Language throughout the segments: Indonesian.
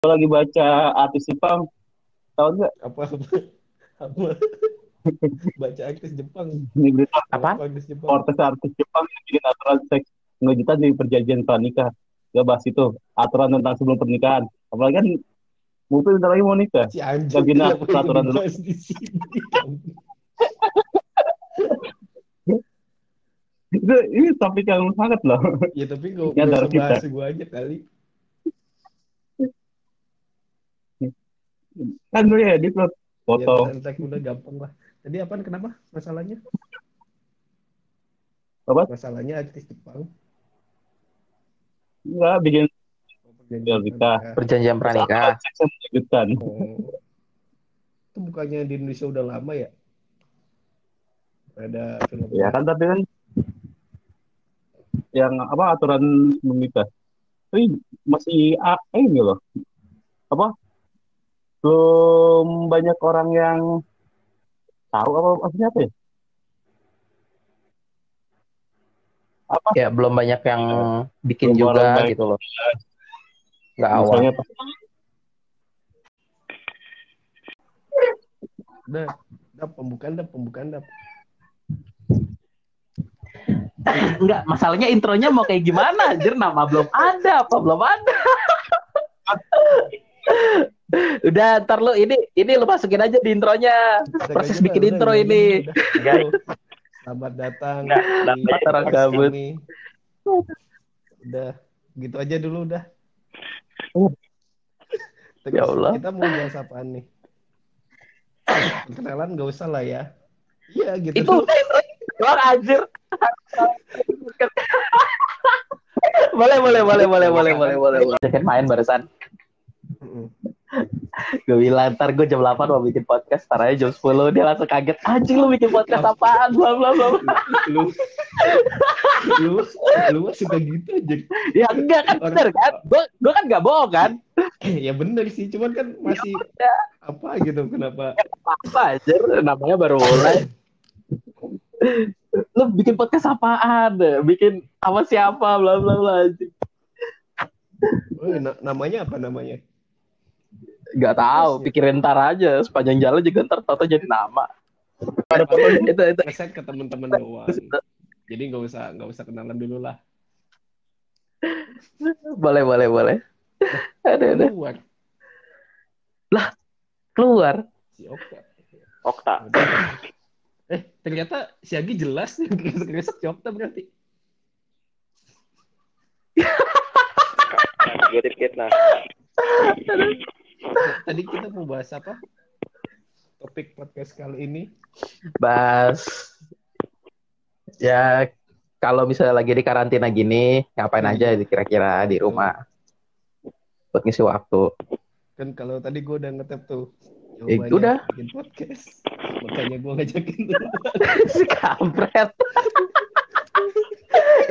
lagi baca artis Jepang, tahu nggak? Apa apa? Apa? Baca artis Jepang. Ini berita? Apa artis Jepang? artis artis Jepang yang bikin aturan seks ngejuta di perjanjian pranikah. Gak bahas itu aturan tentang sebelum pernikahan. Apalagi kan mungkin bentar lagi mau nikah. Si anjing. Nah, kenapa peraturan dulu. dibahas di sini? Itu ini topik yang sangat loh. ya tapi gue Ya, gak dari usah kita. bahas gue aja kali. Kan ya edit loh. Foto. Ya, udah gampang lah. Tadi apaan kenapa masalahnya? Apa? Masalahnya artis Jepang. Enggak, bikin Oh, perjanjian pernikaah. Perjanjian mengejutkan. Oh. Itu bukannya di Indonesia udah lama ya? Ada film. Ya kan tapi kan yang apa aturan menikah. Tapi masih ah, eh, ini loh. Apa? Belum banyak orang yang tahu apa maksudnya apa ya? Apa? Ya belum banyak yang bikin Belum juga gitu loh. Nggak awal. Misalnya apa? Udah, udah pembukaan dah, pembukaan dah. Enggak, masalahnya intronya mau kayak gimana? Anjir, nama belum ada, apa belum ada. Udah, ntar lu ini ini lu masukin aja di intronya. Udah, Proses kayak bikin gitu, intro udah, ini. udah. Guys. Selamat datang dapat orang podcast gabut. Udah, gitu aja dulu udah. Oh. Terus Ya Allah. Kita mau bahas apaan nih? Perkenalan gak usah lah ya. Iya gitu. Itu dulu. doang anjir. boleh, boleh, boleh, boleh, boleh, boleh, boleh, boleh. Main barusan. Gue bilang, ntar gue jam 8 mau bikin podcast, ntar aja jam 10. Dia langsung kaget, anjing lu bikin podcast apaan, bla bla bla. bla." lu lu lu suka gitu aja. Ya enggak kan, bener kan? Gue gue kan gak bohong kan? ya bener sih, cuman kan masih apa gitu kenapa? Apa aja, namanya baru mulai. lu bikin podcast apaan? Bikin sama siapa, bla bla bla. anjing. Oh, na- namanya apa namanya? Gak tahu, pikirin ntar aja. Sepanjang jalan juga ntar tau jadi nama. itu itu Ngeset ke teman-teman doang. Jadi nggak usah nggak usah kenalan dulu lah. boleh boleh boleh. Ada ada Keluar keluar. si Okta. Okta. Eh ternyata si Agi jelas nih kresek si Okta berarti. gue dikit nah Tadi kita mau bahas apa? Topik podcast kali ini. Bas. Ya kalau misalnya lagi di karantina gini, ngapain aja kira-kira di rumah? Buat ngisi waktu. Kan kalau tadi gue udah ngetep tuh. Eh, jawabannya udah. Bikin podcast. Makanya gue ngajakin si kampret.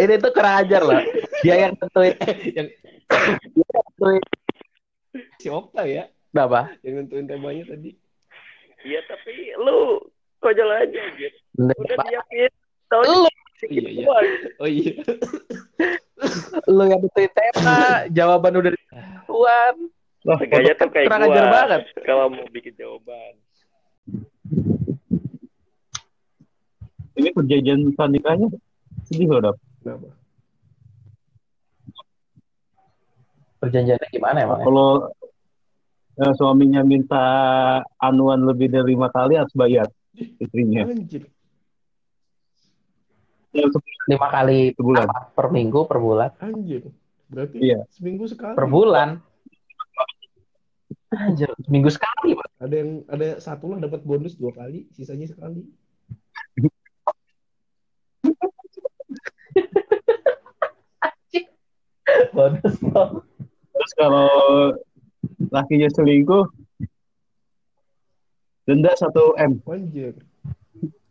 Ini tuh kurang ajar loh. Dia yang tentuin. yang Dia yang tentuin. Si Okta ya. Apa? Yang nentuin temanya tadi. iya tapi lu kojol aja gitu udah diakin tau Lu, Iya, iya. Oh iya. lu yang tentuin tema, jawaban udah ditentuan. Wah, Gaya tuh kayak Kurang ajar banget. kalau mau bikin jawaban ini perjanjian pranikahnya sedih loh, Dap. Kenapa? Perjanjiannya gimana emang? Kalau eh, suaminya minta anuan lebih dari lima kali harus bayar istrinya. Anjir. Ya, Lima kali Sebulan. apa? Per minggu, per bulan? Anjir. Berarti Iya. seminggu sekali. Per bulan? Anjir, seminggu sekali, Pak. Ada yang ada satu lah dapat bonus dua kali, sisanya sekali. Bonus dong. Terus kalau lakinya selingkuh, denda 1 M. Anjir.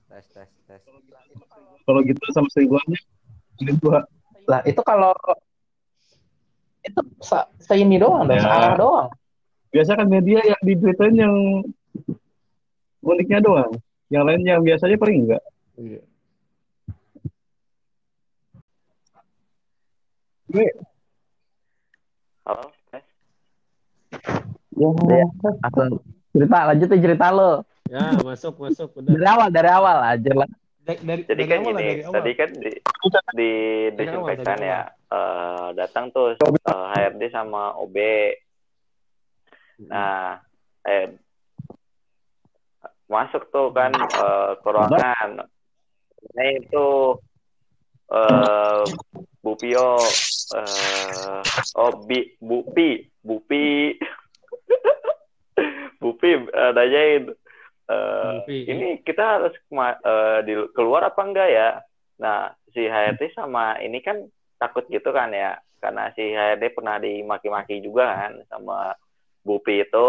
tes tes tes Kalau gitu sama selingkuhannya, selingkuh. Lah, itu kalau itu se, se ini doang, dong, Ya. searah doang. Biasa kan media yang diberitain yang uniknya doang. Yang lain yang biasanya paling enggak. Iya. Gue halo tes Ya, langsung cerita lanjutin cerita lo. Ya, masuk, masuk. Udah. Dari awal, dari awal aja lah. Dari, dari, Jadi dari kan awal dari awal. tadi kan di, di disinfektan dari ya, eh, datang tuh eh, HRD sama OB. Nah, eh, masuk tuh kan eh, ke ruangan. Nah itu eh Bu Pio, eh, oh Bi, Bu Pi, Bu Pi, Bu Pi eh, nanyain, eh, Bu Pi. ini kita harus eh, di, keluar apa enggak ya? Nah si HRD sama ini kan takut gitu kan ya, karena si HRD pernah dimaki-maki juga kan sama Bu Pi itu.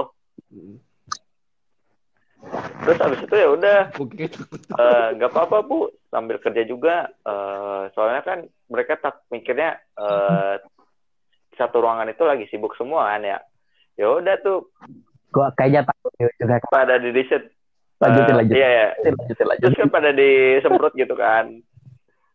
Terus habis itu ya udah. Eh, nggak apa-apa bu. Sambil kerja juga. Eh, soalnya kan mereka tak mikirnya eh, satu ruangan itu lagi sibuk semua kan ya. Ya udah tuh. Gua kayaknya takut juga. pada di riset Lanjutin, lanjutin. iya ya Lanjutin, lanjutin, terus kan pada disemprot gitu kan.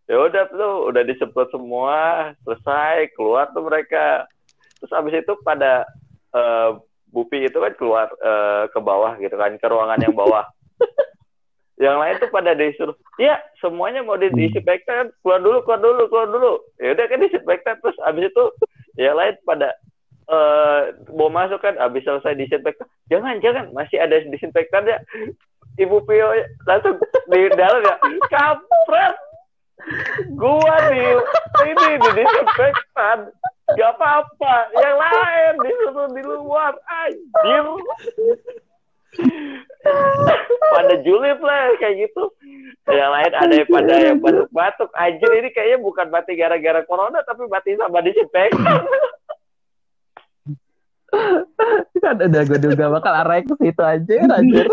Ya udah tuh udah disemprot semua selesai keluar tuh mereka. Terus habis itu pada eh, Bupi itu kan keluar eh, ke bawah gitu kan ke ruangan yang bawah. Yang lain tuh pada disuruh ya semuanya mau di disinfektan keluar dulu keluar dulu keluar dulu. Ya udah kan disinfektan terus habis itu yang lain pada eh mau masuk kan habis selesai disinfektan jangan jangan masih ada disinfektan ya. Ibu Pio langsung di dalam ya kampret gua di ini di disinfektan gak apa-apa. Yang lain disuruh di luar. Anjir. Pada julid lah kayak gitu. Yang lain ada yang pada yang batuk-batuk. Anjir ini kayaknya bukan mati gara-gara corona tapi mati sama disinfektan kan udah gue duga bakal arahnya ke situ aja anjir.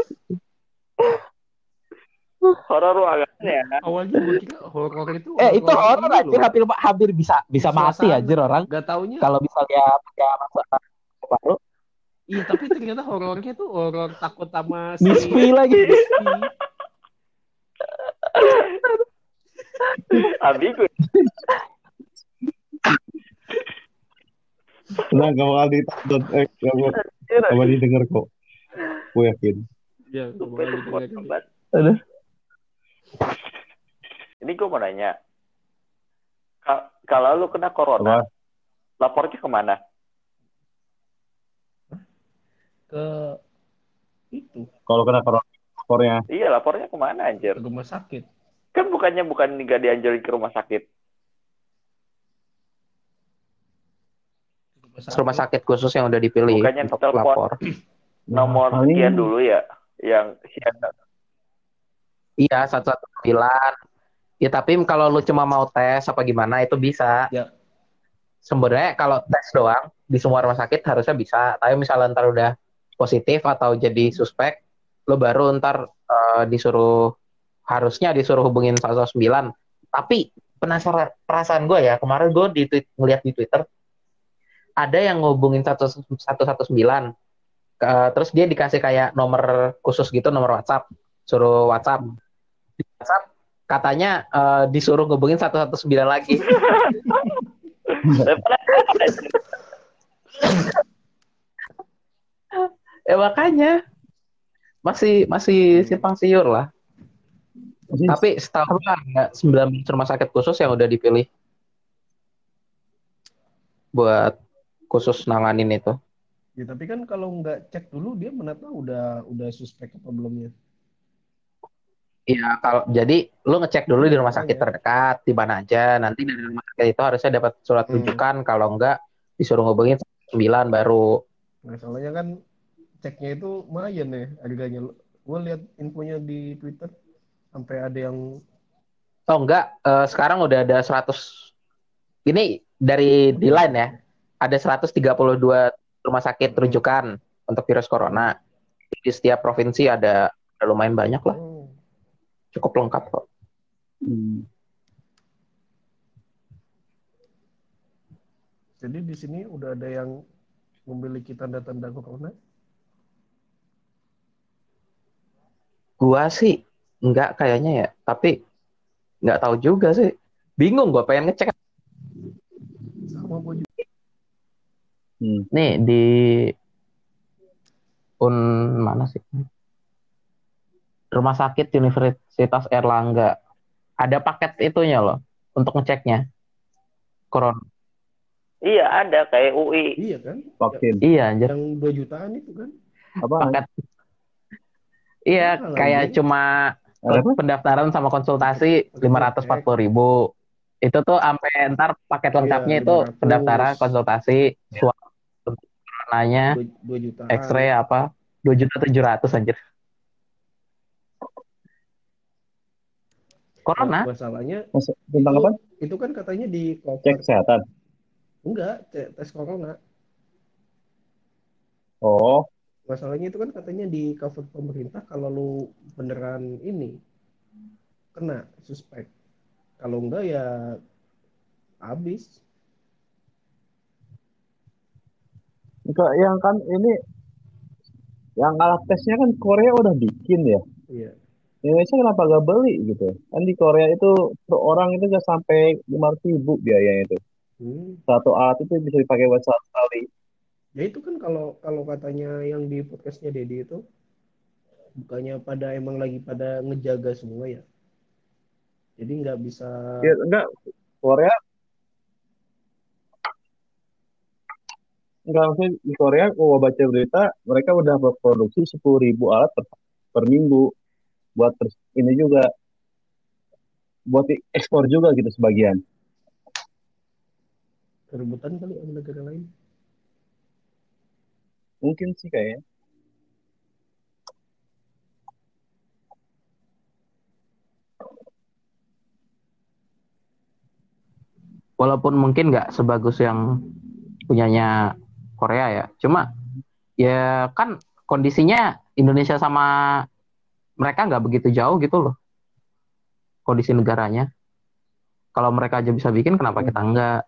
Horor ruangan ya Awalnya gue kira horor itu. Eh itu horor loh. hampir hampir bisa bisa mati Suasana. anjir orang Gak taunya. kalau misalnya pakai masa baru Iya, tapi ternyata horornya tuh horor takut sama si Mispi lagi. Mispi. ambigu Nah, gak bakal ditonton, eh, gak bakal, gak bakal didengar kok. Gue yakin. Ya, gua bakal didengerin. Aduh. Ini gue mau nanya Ka- kalau lu kena corona Apa? lapornya ke mana ke itu Kalau kena corona, lapornya iya lapornya ke mana anjir ke rumah sakit. kan bukannya bukan nggak dianjurin ke rumah sakit rumah sakit khusus yang udah dipilih Bukannya untuk telepon. lapor. nomor paling- sekian dulu ya yang siaga Iya, 119. Ya tapi kalau lu cuma mau tes apa gimana itu bisa. Ya. Sebenarnya kalau tes doang di semua rumah sakit harusnya bisa. Tapi misalnya ntar udah positif atau jadi suspek, lu baru ntar eh, disuruh harusnya disuruh hubungin 119. Tapi penasaran perasaan gue ya kemarin gue di tweet, ngeliat di Twitter ada yang ngehubungin 119 Eh, terus dia dikasih kayak nomor khusus gitu nomor WhatsApp suruh WhatsApp di WhatsApp katanya eh, disuruh ngubungin 119 lagi. Ya makanya masih masih simpang siur lah. Masih- tapi setahu ada 19 rumah sakit khusus yang udah dipilih. Buat khusus nanganin itu. Ya, tapi kan kalau nggak cek dulu dia mana tahu udah udah suspek apa belumnya. Iya, kalau jadi lu ngecek dulu di rumah sakit Makanya. terdekat di mana aja. Nanti dari rumah sakit itu harusnya dapat surat Hmm. rujukan. Kalau enggak disuruh ngubungin 9 baru. Nah, soalnya kan ceknya itu lumayan ya harganya. Gue lihat infonya di Twitter sampai ada yang Oh enggak, eh, sekarang udah ada 100 ini dari di line ya. Ada 132 rumah sakit rujukan untuk virus corona. Di setiap provinsi ada, ada lumayan banyak lah. oh, Cukup lengkap kok. Hmm. jadi di sini udah ada yang memiliki tanda-tanda corona. Gua sih enggak kayaknya ya, tapi enggak tahu juga sih. Bingung gua pengen ngecek Sama gue juga. Hmm. nih di un mana sih? Rumah sakit Universitas Erlangga. Ada paket itunya loh untuk ngeceknya. Corona. Iya ada kayak UI. Iya kan? vaksin Iya, anjir. Yang 2 jutaan itu kan? apa Paket. Iya, kayak anjing. cuma Ada apa? pendaftaran sama konsultasi lima ratus empat puluh ribu. Itu tuh sampai ntar paket lengkapnya Iya, itu 500. pendaftaran, konsultasi, coronanya, 2, jutaan. X-ray apa, dua juta tujuh ratus anjir. Corona? Masalahnya Mas- tentang apa itu kan katanya di cek cover. kesehatan Enggak, ce- tes corona. oh Masalahnya itu kan katanya di cover pemerintah kalau lu beneran ini kena suspek. Kalau enggak ya habis. Enggak, yang kan ini yang alat tesnya kan Korea udah bikin ya Iya. Indonesia kenapa gak beli gitu? Kan di Korea itu per orang itu gak sampai lima ribu biayanya itu. Hmm. satu alat itu bisa dipakai buat satu kali Ya itu kan kalau kalau katanya yang di podcastnya Dedi itu bukannya pada emang lagi pada ngejaga semua ya. Jadi nggak bisa ya enggak Korea? Enggak maksudnya di Korea gua baca berita mereka udah berproduksi sepuluh ribu alat per, per minggu buat terus ini juga buat ekspor juga gitu sebagian kerebutan kali sama negara lain. mungkin sih kayaknya Walaupun mungkin nggak sebagus yang punyanya Korea ya. Cuma ya kan kondisinya Indonesia sama mereka nggak begitu jauh gitu loh. Kondisi negaranya. Kalau mereka aja bisa bikin, kenapa kita enggak?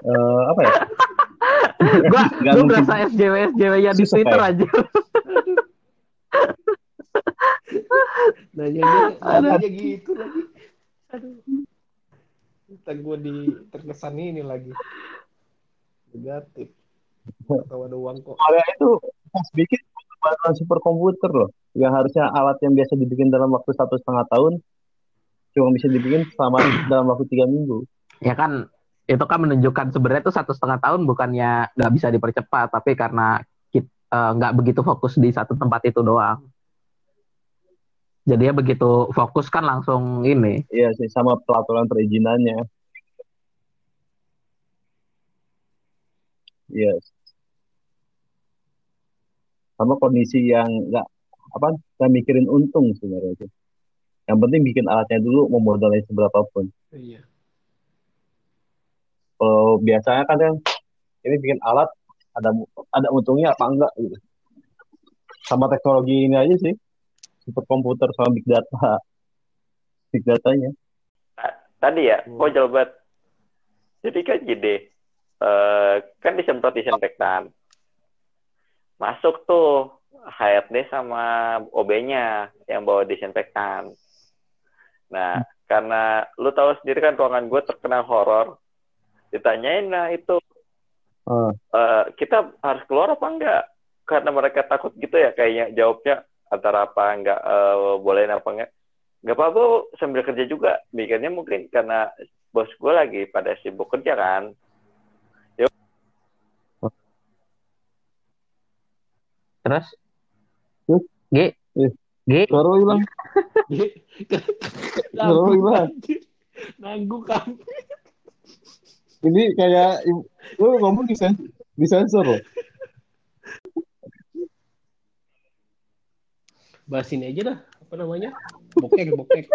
Eh, apa ya gua Nggak gua mungkin. berasa SJW SJW nya di Twitter aja. Nanya nanya gitu lagi. Aduh. Gue di terkesan ini lagi. Negatif. Atau ada uang kok. Korea itu pas bikin bahan superkomputer loh yang harusnya alat yang biasa dibikin dalam waktu satu setengah tahun cuma bisa dibikin selama dalam waktu tiga minggu Ya kan itu kan menunjukkan sebenarnya itu satu setengah tahun bukannya nggak bisa dipercepat, tapi karena kita nggak begitu fokus di satu tempat itu doang. Jadi ya begitu fokus kan langsung ini. Iya sih sama peraturan perizinannya Iya. Sama kondisi yang nggak apa nggak mikirin untung sebenarnya itu yang penting bikin alatnya dulu mau modalnya seberapa pun Iya. kalau biasanya kan yang ini bikin alat ada ada untungnya apa enggak gitu. Sama teknologi ini aja sih. Superkomputer sama big data. Big datanya. Tadi ya, Hmm. kok jawaban. Jadi kan gini, eh, kan disemprot disinfektan. Masuk tuh HRD sama OB-nya yang bawa disinfektan. Nah, karena lu tahu sendiri kan ruangan gue terkenal horor. Ditanyain nah itu Ah. eh, kita harus keluar apa enggak? Karena mereka takut gitu ya kayaknya jawabnya antara apa enggak eh, boleh apa enggak. Enggak apa-apa sambil kerja juga. Mikirnya mungkin karena bos gue lagi pada sibuk kerja kan. Terus? G. G suara lu hilang suara lu hilang Nanggung kan. ini kayak lu ngomong disen disensor loh Bahas ini aja dah. Apa namanya? Bokek, bokek.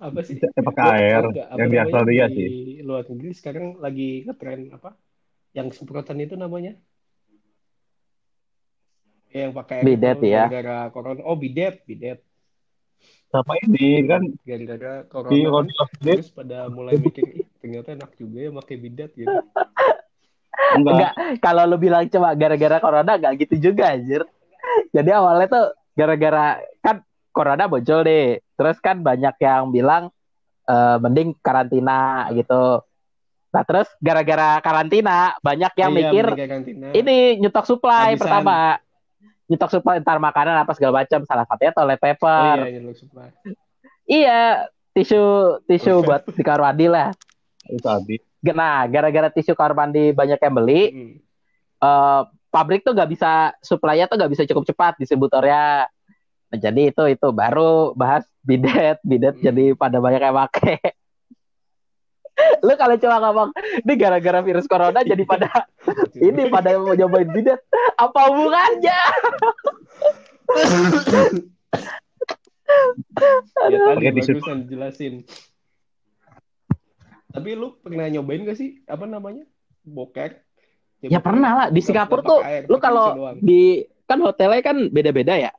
apa sih? Pakai air Enggak, apa yang di namanya, Australia di sih luar negeri sekarang lagi ngetren apa? Yang semprotan itu namanya? Yang pakai Bidet ya. Gara-gara corona. Oh, bidet, bidet. sama ini kan Gara-gara corona. kan, di terus pada mulai mikir, ternyata enak juga ya pakai bidet gitu. enggak enggak kalau lu bilang cuma gara-gara corona enggak gitu juga anjir. Jadi awalnya tuh gara-gara kan corona muncul deh. Terus kan banyak yang bilang eh, mending karantina gitu. Nah terus gara-gara karantina banyak yang Iya, mikir ini nyetok supply Kehabisan. pertama nyetok supply entar makanan apa segala macam salah satunya toilet Oh paper iya, iya, supply. iya tisu tisu buat di kamar mandi lah nah gara-gara tisu kamar mandi banyak yang beli Mm. eh, pabrik tuh nggak bisa supply-nya tuh nggak bisa cukup cepat distributornya nah, jadi itu itu baru bahas bidet bidet Hmm. jadi pada banyak yang pakai lu kalau cuma ngomong ini gara-gara virus corona jadi pada ini pada mau nyobain bidet apa hubungannya ya tadi bagusan jelasin. Tapi lu pernah nyobain gak sih apa namanya? Bokek? Ya pernah lah di Singapura tuh air, lu kalau di kan hotelnya kan beda-beda ya.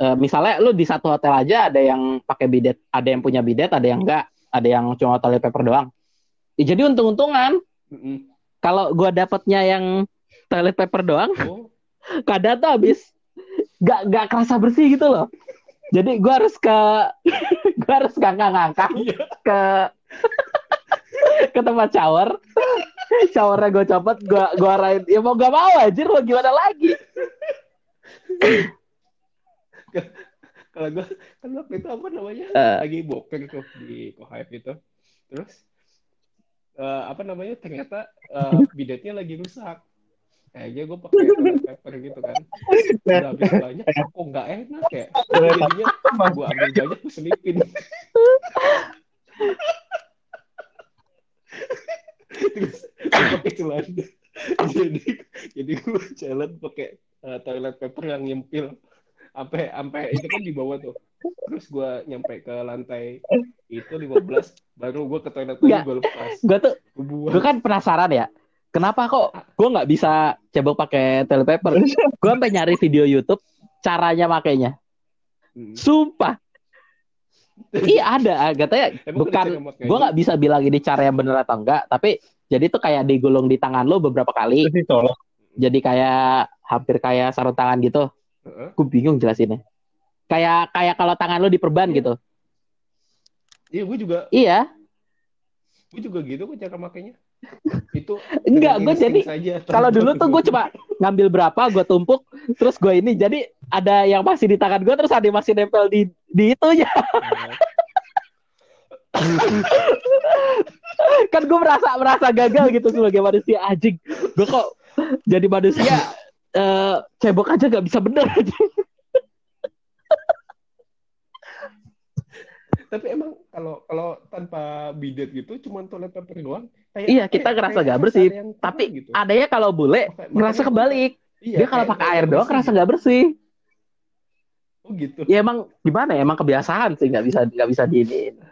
Eh, misalnya lu di satu hotel aja ada yang pakai bidet, ada yang punya bidet, ada yang enggak, ada yang cuma toilet paper doang. Ya, jadi untung-untungan Mm-mm. kalau gua dapetnya yang toilet paper doang, Oh, kadang tuh habis gak gak kerasa bersih gitu loh. Jadi gua harus ke gua harus ngangkang-ngangkang iya. ke ke tempat shower. Showernya gue copot, gue gua arahin. Ya mau gak mau anjir, mau gimana lagi? Kalau gua kan waktu itu apa namanya? Eh. Lagi boker tuh di Kohaib itu. Terus eh, apa namanya? Ternyata eh, bidetnya lagi rusak. Kayaknya gue pakai toilet paper gitu kan. Udah habis banyak, kok nggak enak ya? Jadinya gue ambil banyak, gue selipin. Terus gue pakai celana. Jadi jadi gue jalan pakai eh, toilet paper yang nyempil. Sampai sampai itu kan di bawah tuh. Terus gue nyampe ke lantai itu 15, baru gue ke toilet lagi gue lepas. Gue tuh, Gue kan penasaran ya. Kenapa kok gue nggak bisa cebok pakai toilet paper? Gue sampai nyari video YouTube caranya makainya. Hmm. Sumpah. Iya ada, katanya Emang bukan. Gue nggak bisa bilang ini cara yang bener atau enggak, tapi jadi tuh kayak digulung di tangan lo beberapa kali, jadi kayak hampir kayak sarung tangan gitu. Heeh. Gue bingung jelasinnya. Kayak kayak kalau tangan lo diperban gitu. Iya, gue juga Iya, gue juga gitu kok cara makainya. Itu enggak. Gue jadi saja. kalau dulu tuh gue cuma ngambil berapa, gue tumpuk, terus gue ini. Jadi ada yang masih di tangan gue, terus ada yang masih nempel di di itunya. kan gue merasa merasa gagal gitu sebagai manusia anjing. Gue kok jadi manusia eh cebok aja gak bisa bener. Tapi emang kalau kalau tanpa bidet gitu cuma toilet paper doang. Kayak, Iya, kita ngerasa gak bersih. Tapi gitu. adanya kalau bule ngerasa makanya kebalik. Iya, Dia kalau pakai air doang ngerasa nggak bersih. Oh gitu. Ya emang gimana ya? Emang kebiasaan sih nggak bisa nggak bisa diinin.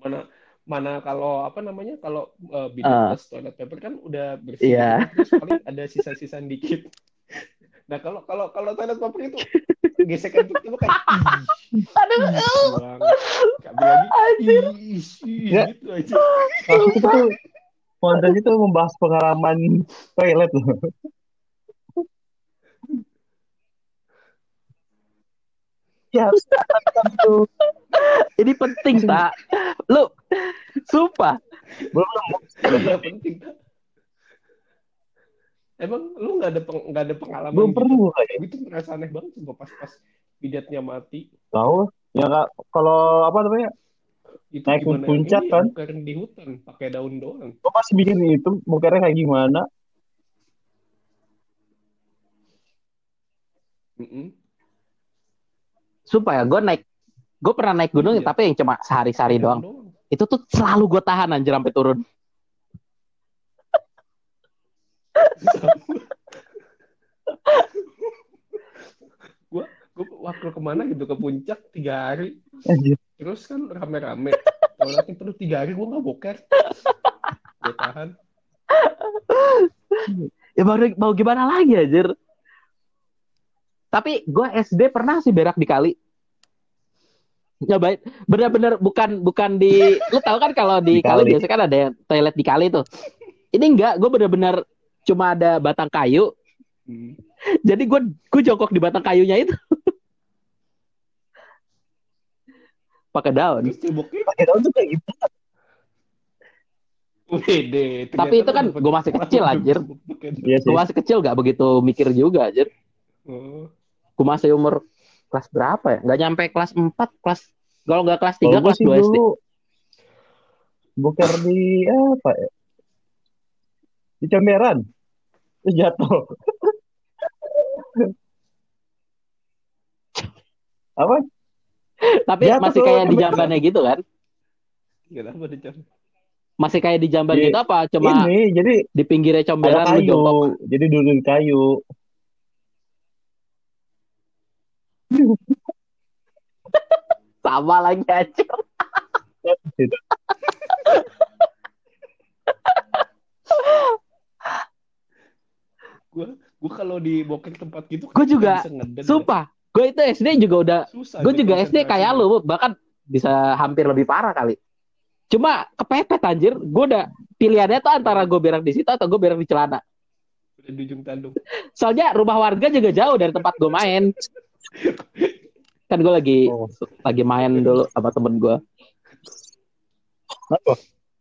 Mana mana kalau apa namanya kalau uh, bidet plus toilet paper kan udah bersih. Iya. gitu. Terus paling ada sisa-sisa dikit. Nah kalau kalau kalau toilet paper itu gesekan tuh itu kayak Aduh. Kami lagi ih, ih, Ya. gitu aja. Waktu itu tuh konten itu membahas pengalaman toilet loh. Ya ini penting tak? Lu, sumpah. belum Iya penting. tak? Emang lu nggak ada peng- nggak ada pengalaman belum gitu? kayak Gue tuh merasa aneh banget sumpah pas-pas bidatnya mati. tahu ya nggak kalau apa namanya Itu Naik gimana puncak ini, kan? bukan di hutan, pakai daun doang. gue masih bikin itu mukanya kayak gimana Mm-mm. Sumpah ya, gue naik, gue pernah naik gunung Iya. tapi yang cuma sehari-hari Daun doang. Itu tuh selalu gue tahan anjir sampai turun. Gua gue waktu ke mana gitu ke puncak tiga hari, terus kan rame-rame. Toiletnya penuh tiga hari gue nggak boker. Gue tahan. Ya mau, mau gimana lagi anjir. Tapi gue SD pernah sih berak di kali. Nyobain, bener-bener bukan bukan di, lu tahu kan kalau di, Di kali, kali. biasanya kan ada toilet di kali tuh. Ini enggak, gue bener-bener cuma ada batang kayu. Hmm. Jadi gue gue jongkok di batang kayunya itu. pakai daun. Pakai daun tuh kayak gitu Wede. Tapi itu kan gua masih kecil, anjir. sih Gue masih kecil gak begitu mikir juga anjir. Oh. Gue masih umur kelas berapa ya? Gak nyampe kelas 4, kelas kalau nggak kelas 3, Kalau gue kelas sih 2 SD. dulu boker di apa ya? Di Comberan. Terus jatuh. apa? Tapi Jatuh masih kayak di jambannya gitu kan? Kenapa dicari? Masih kayak di jamban Di- gitu apa? Cuma Ini jadi di pinggirnya comberan kayu. jongkok. Jadi dulu di kayu. Sama lagi aja. Gua gua kalau di bokeh tempat gitu Gua juga, bisa ngeden, Sumpah, gue itu SD juga udah. Susah gue juga SD kayak lu, bahkan bisa hampir lebih parah kali. Cuma kepepet anjir, gue udah pilihannya tuh antara gue berak di situ atau gue berak di celana. Udah di ujung tanduk. Soalnya rumah warga juga jauh dari tempat gue main. Kan gue lagi Oh. lagi main dulu sama temen gue.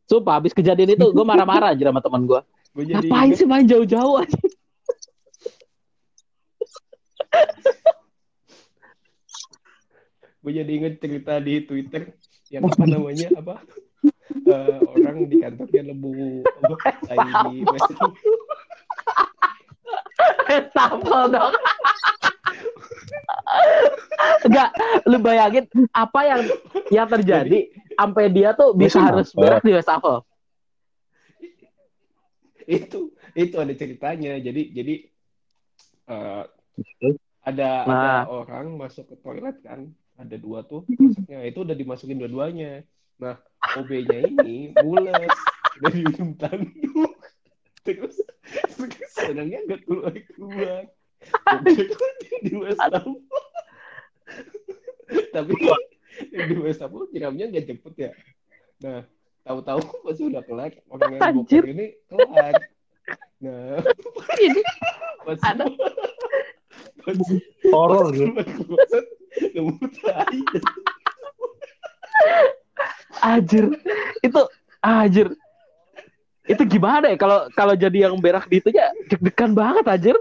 Sumpah, habis kejadian itu gue marah-marah aja sama temen gue. Gua jadi Ngapain sih main jauh-jauh aja? Gua jadi inget cerita di Twitter yang apa namanya apa Eh, orang di kantornya lebu tai Wastafel dong. Enggak, lu bayangin apa yang yang terjadi sampai dia tuh bisa harus berak di Wastafel. itu itu ada ceritanya jadi jadi eh, Terus? Ada Nah. ada orang masuk ke toilet kan ada dua tuh. Masuknya itu udah dimasukin dua-duanya. Nah OB-nya ini udah di ujung tanduk. Terus terus sedangnya nggak keluar keluar. Di wastafel tapi di wastafel nyiramnya nggak cepet ya. Nah tahu-tahu pas udah kelar. Orang yang bokor ini kelar. Nah Ini pas Ada. Horor gitu. Anjir. Itu anjir. Itu gimana ya kalau kalau jadi yang berak di itu ya deg-degan banget anjir.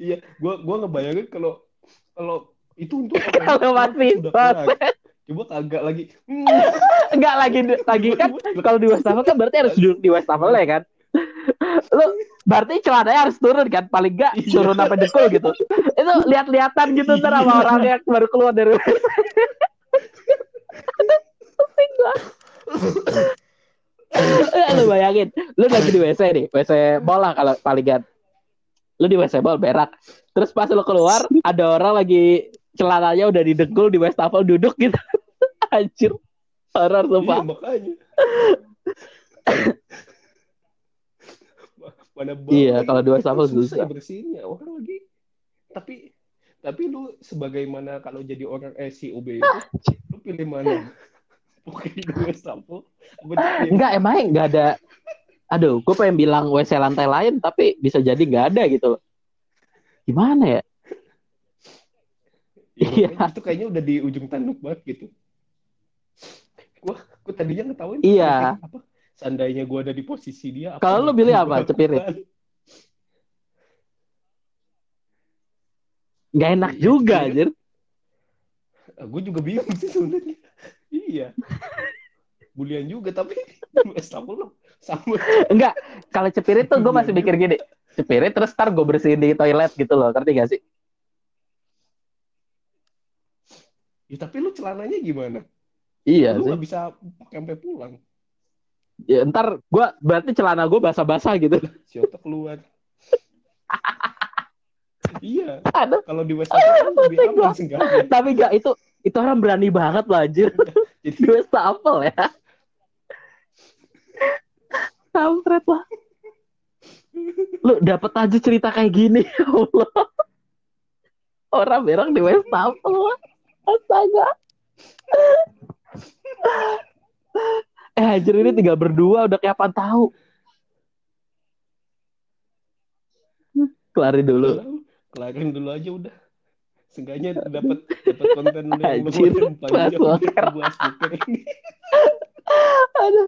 Iya, gua gua ngebayangin kalau kalau itu untuk Kalau masih kelar. proses. Coba kagak lagi. Enggak lagi lagi kan kalau di Wastafel kan berarti harus duduk di Wastafel ya kan. Lu berarti celananya harus turun kan paling enggak Iya. turun sampai dekul gitu. Itu lihat-lihatan gitu ntar sama Iya. orang yang baru keluar dari Pusing gua. Lu bayangin, lu lagi di WC nih, WC bola kalau paling kan. Lu di WC bol berak. Terus pas lu keluar, ada orang lagi celananya udah didengkul di wastafel duduk gitu. Anjir. Horor Iya, sumpah. makanya. Mana bau Iya, lagi. kalau di wastafel Susah susah. bersihinnya orang lagi. Tapi tapi lu sebagaimana kalau jadi orang eh si OB itu, lu pilih mana? Wastafel. apa di- Enggak, emang enggak ada. Aduh, gue pengen bilang WC lantai lain, tapi bisa jadi nggak ada gitu. Gimana ya? Iya, Iya. makanya itu kayaknya udah di ujung tanduk banget gitu. Gua, gua tadinya ngetawain Iya. apa? Seandainya gua ada di posisi dia. apa Kalau lu pilih apa, Cepirit? Nggak enak Iya, juga, iya. anjir. Ah, Gue juga bingung sih sebenarnya. iya. Bulian juga tapi lu sama. Enggak, kalau cepirit tuh gue masih mikir gini. Cepirit terus ntar gue bersihin di toilet gitu loh, ngerti gak sih? Ya, tapi lu celananya gimana? Iya lu sih. nggak bisa pakai sampai pulang. Ya, ntar gue berarti celana gue basah-basah gitu. Si Oto keluar. iya. Aduh, Kalau di wastafel kan lebih aman tapi gak itu itu orang berani banget loh anjir. Jadi Di wastafel ya. Kampret lah. Lu dapat aja cerita kayak gini, ya Allah. Orang berak di wastafel. Astaga. Eh anjir ini tinggal berdua udah kayak apaan tahu. Kelarin dulu. kelarin dulu aja udah. Seenggaknya dapat dapat konten yang lumayan panjang ini. Aduh.